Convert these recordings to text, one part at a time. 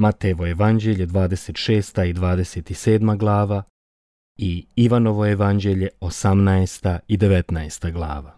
Matevo evanđelje 26. i 27. glava i Ivanovo evanđelje 18. i 19. glava.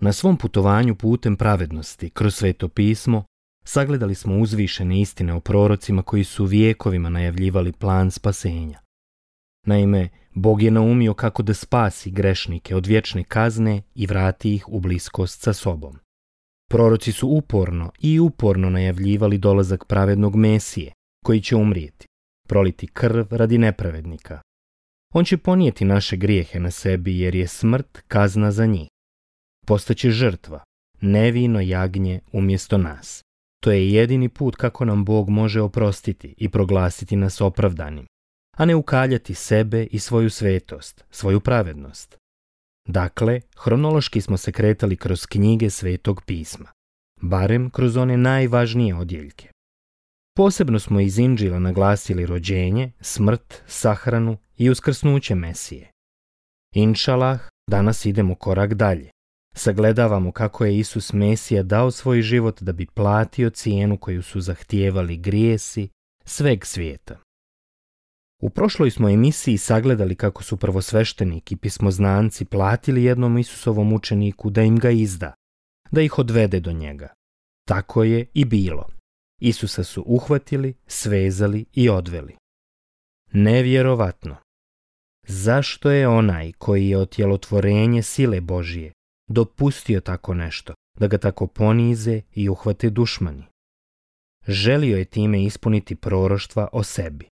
Na svom putovanju putem pravednosti kroz sveto pismo sagledali smo uzvišene istine o prorocima koji su vijekovima najavljivali plan spasenja. Naime, Bog je naumio kako da spasi grešnike od vječne kazne i vrati ih u bliskost sa sobom. Proroci su uporno i uporno najavljivali dolazak pravednog Mesije, koji će umrijeti, proliti krv radi nepravednika. On će ponijeti naše grijehe na sebi jer je smrt kazna za njih. Postaće žrtva, nevino jagnje umjesto nas. To je jedini put kako nam Bog može oprostiti i proglasiti nas opravdanim, a ne ukaljati sebe i svoju svetost, svoju pravednost. Dakle, hronološki smo se kretali kroz knjige Svetog pisma, barem kroz one najvažnije odjeljke. Posebno smo iz Inđila naglasili rođenje, smrt, sahranu i uskrsnuće Mesije. Inšalah, danas idemo korak dalje. Sagledavamo kako je Isus Mesija dao svoj život da bi platio cijenu koju su zahtijevali grijesi sveg svijeta. U prošloj smo emisiji sagledali kako su prvosveštenik i pismoznanci platili jednom Isusovom učeniku da im ga izda, da ih odvede do njega. Tako je i bilo. Isusa su uhvatili, svezali i odveli. Nevjerovatno. Zašto je onaj koji je otjelotvorenje sile Božije dopustio tako nešto, da ga tako ponize i uhvate dušmani? Želio je time ispuniti proroštva o sebi.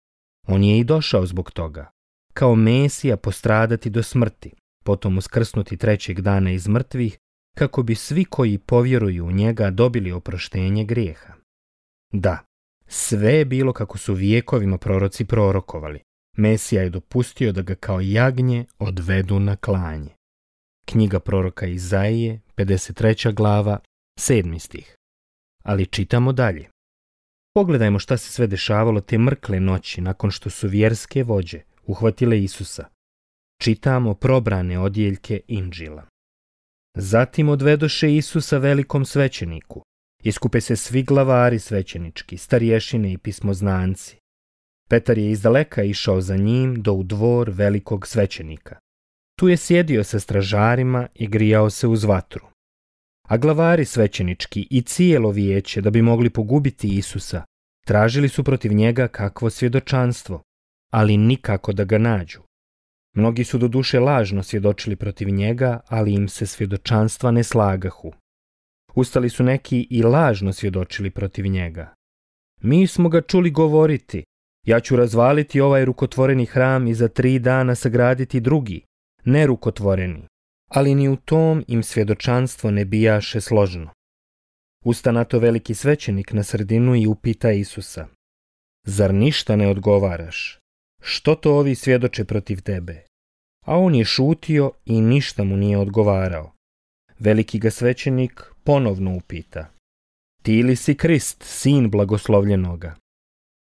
On je i došao zbog toga, kao Mesija postradati do smrti, potom uskrsnuti trećeg dana iz mrtvih, kako bi svi koji povjeruju u njega dobili oproštenje grijeha. Da, sve je bilo kako su vijekovima proroci prorokovali. Mesija je dopustio da ga kao jagnje odvedu na klanje. Knjiga proroka Izaije, 53. glava, 7. stih. Ali čitamo dalje. Pogledajmo šta se sve dešavalo te mrkle noći nakon što su vjerske vođe uhvatile Isusa. Čitamo probrane odjeljke Inđila. Zatim odvedoše Isusa velikom svećeniku. Iskupe se svi glavari svećenički, starješine i pismoznanci. Petar je izdaleka išao za njim do u dvor velikog svećenika. Tu je sjedio sa stražarima i grijao se uz vatru a glavari svećenički i cijelo vijeće da bi mogli pogubiti Isusa, tražili su protiv njega kakvo svjedočanstvo, ali nikako da ga nađu. Mnogi su do duše lažno svjedočili protiv njega, ali im se svjedočanstva ne slagahu. Ustali su neki i lažno svjedočili protiv njega. Mi smo ga čuli govoriti, ja ću razvaliti ovaj rukotvoreni hram i za tri dana sagraditi drugi, nerukotvoreni, ali ni u tom im svjedočanstvo ne bijaše složno. Usta na to veliki svećenik na sredinu i upita Isusa, Zar ništa ne odgovaraš? Što to ovi svjedoče protiv tebe? A on je šutio i ništa mu nije odgovarao. Veliki ga svećenik ponovno upita, Ti li si Krist, sin blagoslovljenoga?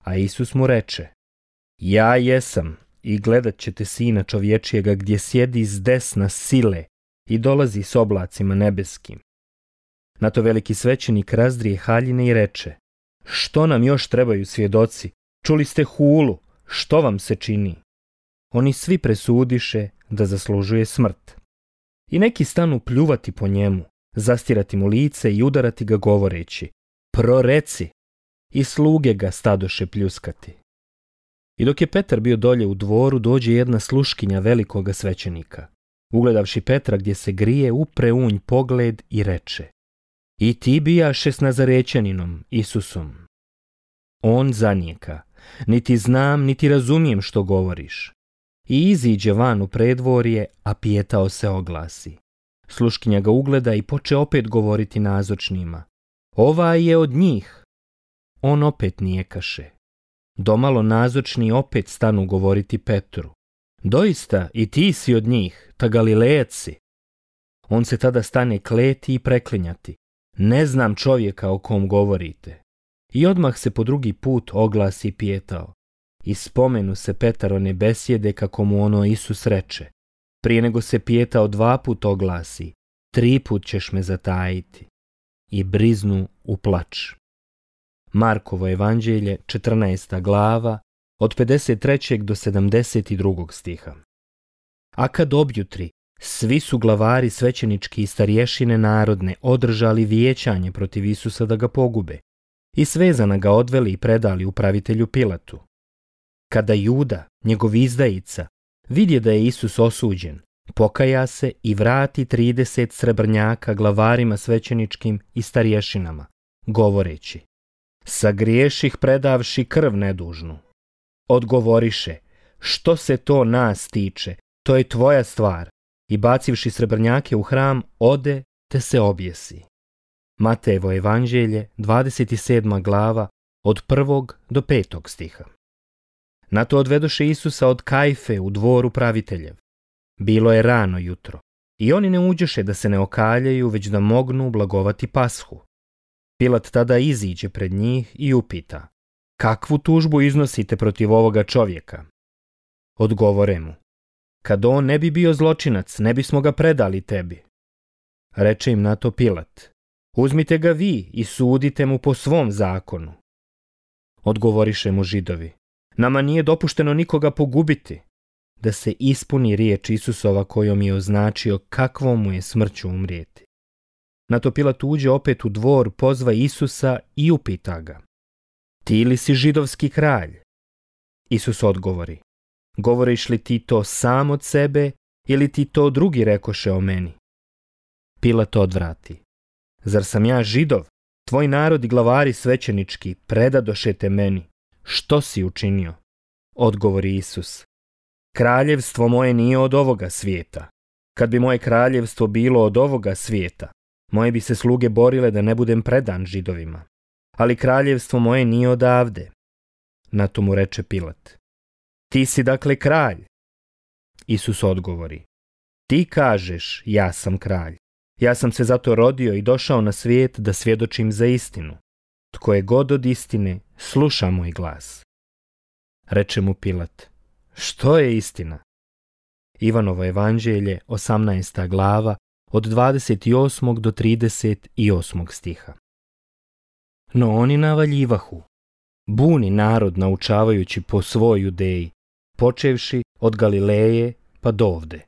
A Isus mu reče, Ja jesam i gledat ćete sina čovječijega gdje sjedi s desna sile i dolazi s oblacima nebeskim. Na to veliki svećenik razdrije haljine i reče, što nam još trebaju svjedoci? Čuli ste hulu, što vam se čini? Oni svi presudiše da zaslužuje smrt. I neki stanu pljuvati po njemu, zastirati mu lice i udarati ga govoreći, proreci, i sluge ga stadoše pljuskati. I dok je Petar bio dolje u dvoru, dođe jedna sluškinja velikoga svećenika. Ugledavši Petra gdje se grije, upre unj pogled i reče I ti bijaše s Nazarećaninom, Isusom. On zanijeka, niti znam, niti razumijem što govoriš. I iziđe van u predvorje, a pijetao se oglasi. Sluškinja ga ugleda i poče opet govoriti nazočnima. Ova je od njih. On opet nijekaše. Domalo nazočni opet stanu govoriti Petru. Doista, i ti si od njih, ta Galilejci. On se tada stane kleti i preklinjati. Ne znam čovjeka o kom govorite. I odmah se po drugi put oglasi pjetao. I spomenu se Petar besjede kako mu ono Isus reče. Prije nego se pijetao dva put oglasi, tri put ćeš me zatajiti. I briznu u plač. Markovo evanđelje, 14. glava, od 53. do 72. stiha. A kad objutri, svi su glavari svećenički i starješine narodne održali vijećanje protiv Isusa da ga pogube i svezana ga odveli i predali upravitelju Pilatu. Kada Juda, njegov izdajica, vidje da je Isus osuđen, pokaja se i vrati 30 srebrnjaka glavarima svećeničkim i starješinama, govoreći Sagriješih predavši krv nedužnu, odgovoriše, što se to nas tiče, to je tvoja stvar, i bacivši srebrnjake u hram, ode te se objesi. Matejevo evanđelje, 27. glava, od 1. do 5. stiha. Na to odvedoše Isusa od Kajfe u dvoru praviteljev. Bilo je rano jutro, i oni ne uđeše da se ne okaljaju, već da mognu blagovati pashu. Pilat tada iziđe pred njih i upita, Kakvu tužbu iznosite protiv ovoga čovjeka? Odgovore mu. Kad on ne bi bio zločinac, ne bismo ga predali tebi. Reče im na to Pilat. Uzmite ga vi i sudite mu po svom zakonu. Odgovoriše mu židovi. Nama nije dopušteno nikoga pogubiti. Da se ispuni riječ Isusova kojom je označio kakvom mu je smrću umrijeti. Na to Pilat uđe opet u dvor, pozva Isusa i upita ga ti li si židovski kralj? Isus odgovori, govoriš li ti to sam od sebe ili ti to drugi rekoše o meni? Pilat odvrati, zar sam ja židov? Tvoj narod i glavari svećenički predadoše te meni. Što si učinio? Odgovori Isus. Kraljevstvo moje nije od ovoga svijeta. Kad bi moje kraljevstvo bilo od ovoga svijeta, moje bi se sluge borile da ne budem predan židovima ali kraljevstvo moje nije odavde. Na to mu reče Pilat. Ti si dakle kralj. Isus odgovori. Ti kažeš, ja sam kralj. Ja sam se zato rodio i došao na svijet da svjedočim za istinu. Tko je god od istine, sluša moj glas. Reče mu Pilat. Što je istina? Ivanovo evanđelje, 18. glava, od 28. do 38. stiha no oni navaljivahu. Buni narod naučavajući po svoju judeji, počevši od Galileje pa dovde.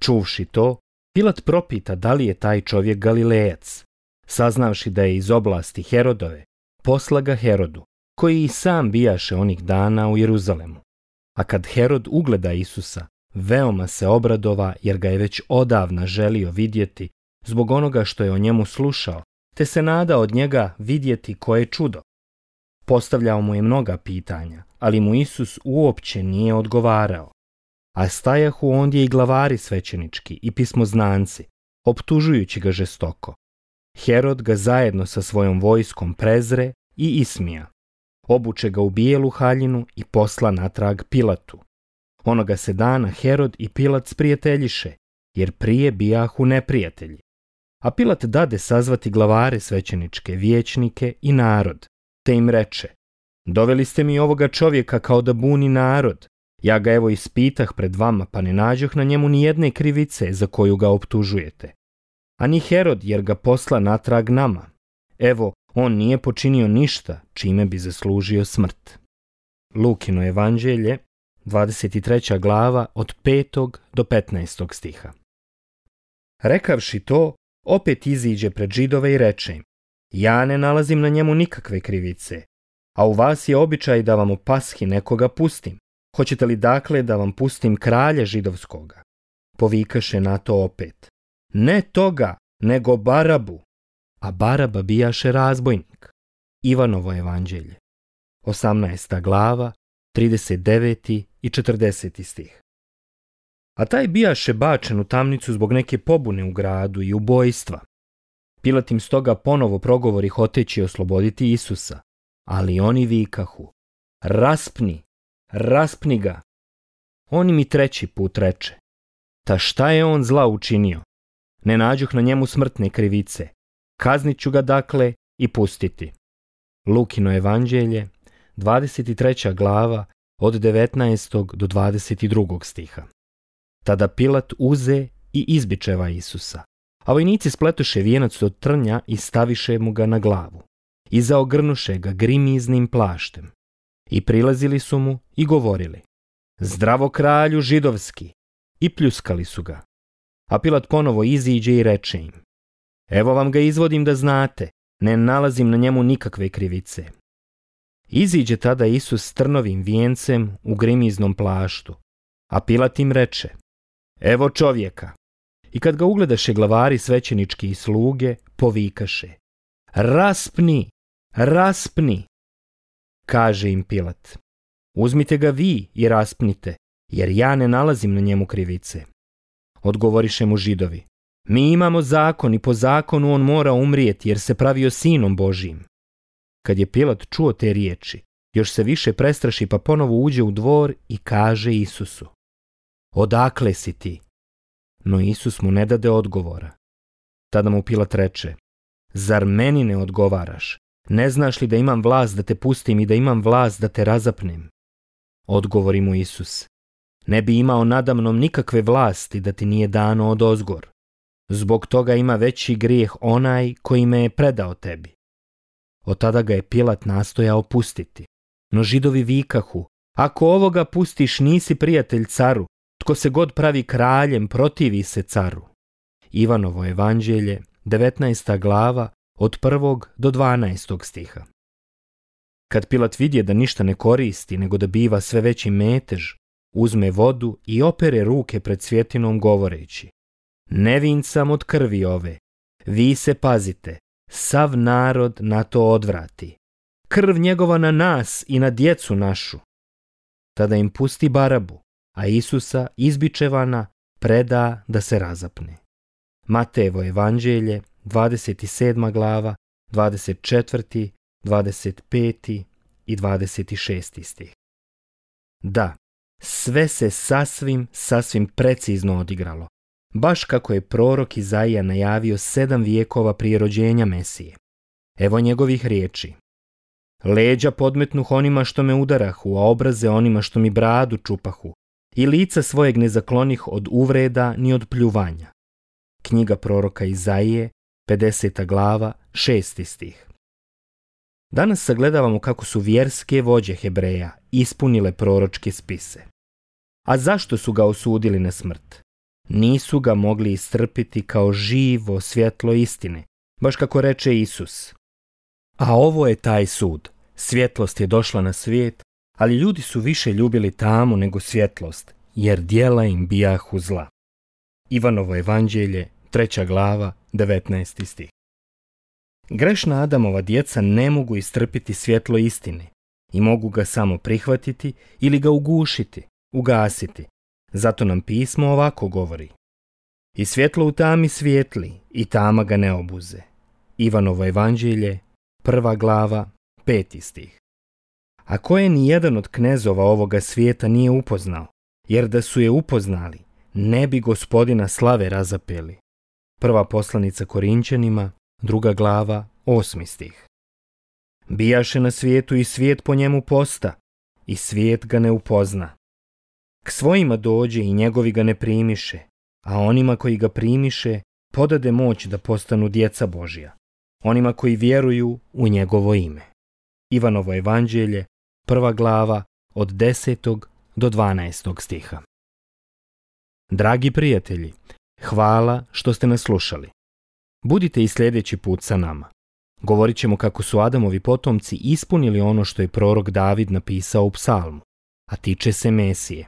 Čuvši to, Pilat propita da li je taj čovjek Galilejac. Saznavši da je iz oblasti Herodove, posla ga Herodu, koji i sam bijaše onih dana u Jeruzalemu. A kad Herod ugleda Isusa, veoma se obradova jer ga je već odavna želio vidjeti zbog onoga što je o njemu slušao te se nada od njega vidjeti koje čudo. Postavljao mu je mnoga pitanja, ali mu Isus uopće nije odgovarao. A stajahu ondje i glavari svećenički i pismoznanci, optužujući ga žestoko. Herod ga zajedno sa svojom vojskom prezre i ismija. Obuče ga u bijelu haljinu i posla natrag Pilatu. Onoga se dana Herod i Pilat sprijateljiše, jer prije bijahu neprijatelji a Pilat dade sazvati glavare svećeničke, vječnike i narod, te im reče, doveli ste mi ovoga čovjeka kao da buni narod, ja ga evo ispitah pred vama pa ne nađoh na njemu ni jedne krivice za koju ga optužujete. A ni Herod jer ga posla natrag nama. Evo, on nije počinio ništa čime bi zaslužio smrt. Lukino evanđelje, 23. glava od 5. do 15. stiha. Rekavši to, opet iziđe pred židove i reče im, ja ne nalazim na njemu nikakve krivice, a u vas je običaj da vam u pashi nekoga pustim. Hoćete li dakle da vam pustim kralja židovskoga? Povikaše na to opet. Ne toga, nego Barabu. A Baraba bijaše razbojnik. Ivanovo evanđelje. 18. glava, 39. i 40. stih a taj bijaše bačen u tamnicu zbog neke pobune u gradu i ubojstva. Pilat im stoga ponovo progovori hoteći osloboditi Isusa, ali oni vikahu, raspni, raspni ga. On im i treći put reče, ta šta je on zla učinio? Ne nađuh na njemu smrtne krivice, kaznit ću ga dakle i pustiti. Lukino evanđelje, 23. glava od 19. do 22. stiha. Tada Pilat uze i izbičeva Isusa. A vojnici spletuše vijenac od trnja i staviše mu ga na glavu. I zaogrnuše ga grimiznim plaštem. I prilazili su mu i govorili. Zdravo kralju židovski! I pljuskali su ga. A Pilat ponovo iziđe i reče im. Evo vam ga izvodim da znate, ne nalazim na njemu nikakve krivice. Iziđe tada Isus s trnovim vijencem u grimiznom plaštu, a Pilat im reče, Evo čovjeka. I kad ga ugledaše glavari svećenički i sluge, povikaše. Raspni, raspni, kaže im Pilat. Uzmite ga vi i raspnite, jer ja ne nalazim na njemu krivice. Odgovoriše mu židovi. Mi imamo zakon i po zakonu on mora umrijeti jer se pravio sinom Božijim. Kad je Pilat čuo te riječi, još se više prestraši pa ponovo uđe u dvor i kaže Isusu odakle si ti? No Isus mu ne dade odgovora. Tada mu Pilat reče, zar meni ne odgovaraš? Ne znaš li da imam vlast da te pustim i da imam vlast da te razapnem? Odgovori mu Isus, ne bi imao nadamnom nikakve vlasti da ti nije dano od ozgor. Zbog toga ima veći grijeh onaj koji me je predao tebi. Od tada ga je Pilat nastojao pustiti. No židovi vikahu, ako ovoga pustiš nisi prijatelj caru, Ko se god pravi kraljem protivi se caru. Ivanovo evanđelje, 19. glava, od 1. do 12. stiha. Kad Pilat vidje da ništa ne koristi, nego da biva sve veći metež, uzme vodu i opere ruke pred svjetinom govoreći Nevin sam od krvi ove, vi se pazite, sav narod na to odvrati. Krv njegova na nas i na djecu našu. Tada im pusti barabu, a Isusa izbičevana preda da se razapne. Matejevo evanđelje, 27. glava, 24., 25. i 26. stih. Da, sve se sasvim, sasvim precizno odigralo, baš kako je prorok Izaija najavio sedam vijekova prije rođenja Mesije. Evo njegovih riječi. Leđa podmetnuh onima što me udarahu, a obraze onima što mi bradu čupahu, i lica svojeg ne zaklonih od uvreda ni od pljuvanja. Knjiga proroka Izaije, 50. glava, 6. stih. Danas sagledavamo kako su vjerske vođe Hebreja ispunile proročke spise. A zašto su ga osudili na smrt? Nisu ga mogli istrpiti kao živo svjetlo istine, baš kako reče Isus. A ovo je taj sud. Svjetlost je došla na svijet, ali ljudi su više ljubili tamu nego svjetlost, jer dijela im bijahu zla. Ivanovo evanđelje, treća glava, 19. stih. Grešna Adamova djeca ne mogu istrpiti svjetlo istine i mogu ga samo prihvatiti ili ga ugušiti, ugasiti. Zato nam pismo ovako govori. I svjetlo u tami svijetli i tama ga ne obuze. Ivanovo evanđelje, prva glava, peti stih a koje ni jedan od knezova ovoga svijeta nije upoznao, jer da su je upoznali, ne bi gospodina slave razapeli. Prva poslanica Korinčanima, druga glava, osmi stih. Bijaše na svijetu i svijet po njemu posta, i svijet ga ne upozna. K svojima dođe i njegovi ga ne primiše, a onima koji ga primiše podade moć da postanu djeca Božja, onima koji vjeruju u njegovo ime. Ivanovo evanđelje, prva glava od 10. do 12. stiha. Dragi prijatelji, hvala što ste nas slušali. Budite i sljedeći put sa nama. Govorit ćemo kako su Adamovi potomci ispunili ono što je prorok David napisao u psalmu, a tiče se Mesije.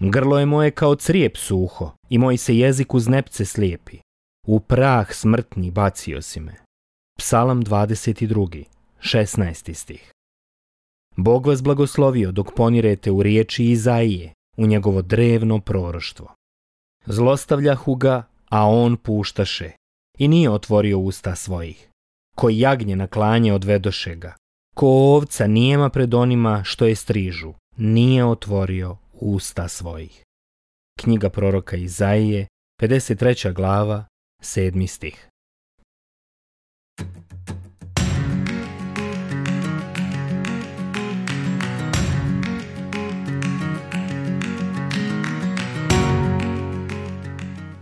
Grlo je moje kao crijep suho i moj se jezik uz nepce slijepi. U prah smrtni bacio si me. Psalam 22. 16. stih Bog vas blagoslovio dok ponirete u riječi Izaije, u njegovo drevno proroštvo. Zlostavljahu ga, a on puštaše, i nije otvorio usta svojih. Ko jagnje na klanje odvedoše ga, ko ovca nijema pred onima što je strižu, nije otvorio usta svojih. Knjiga proroka Izaije, 53. glava, 7. stih.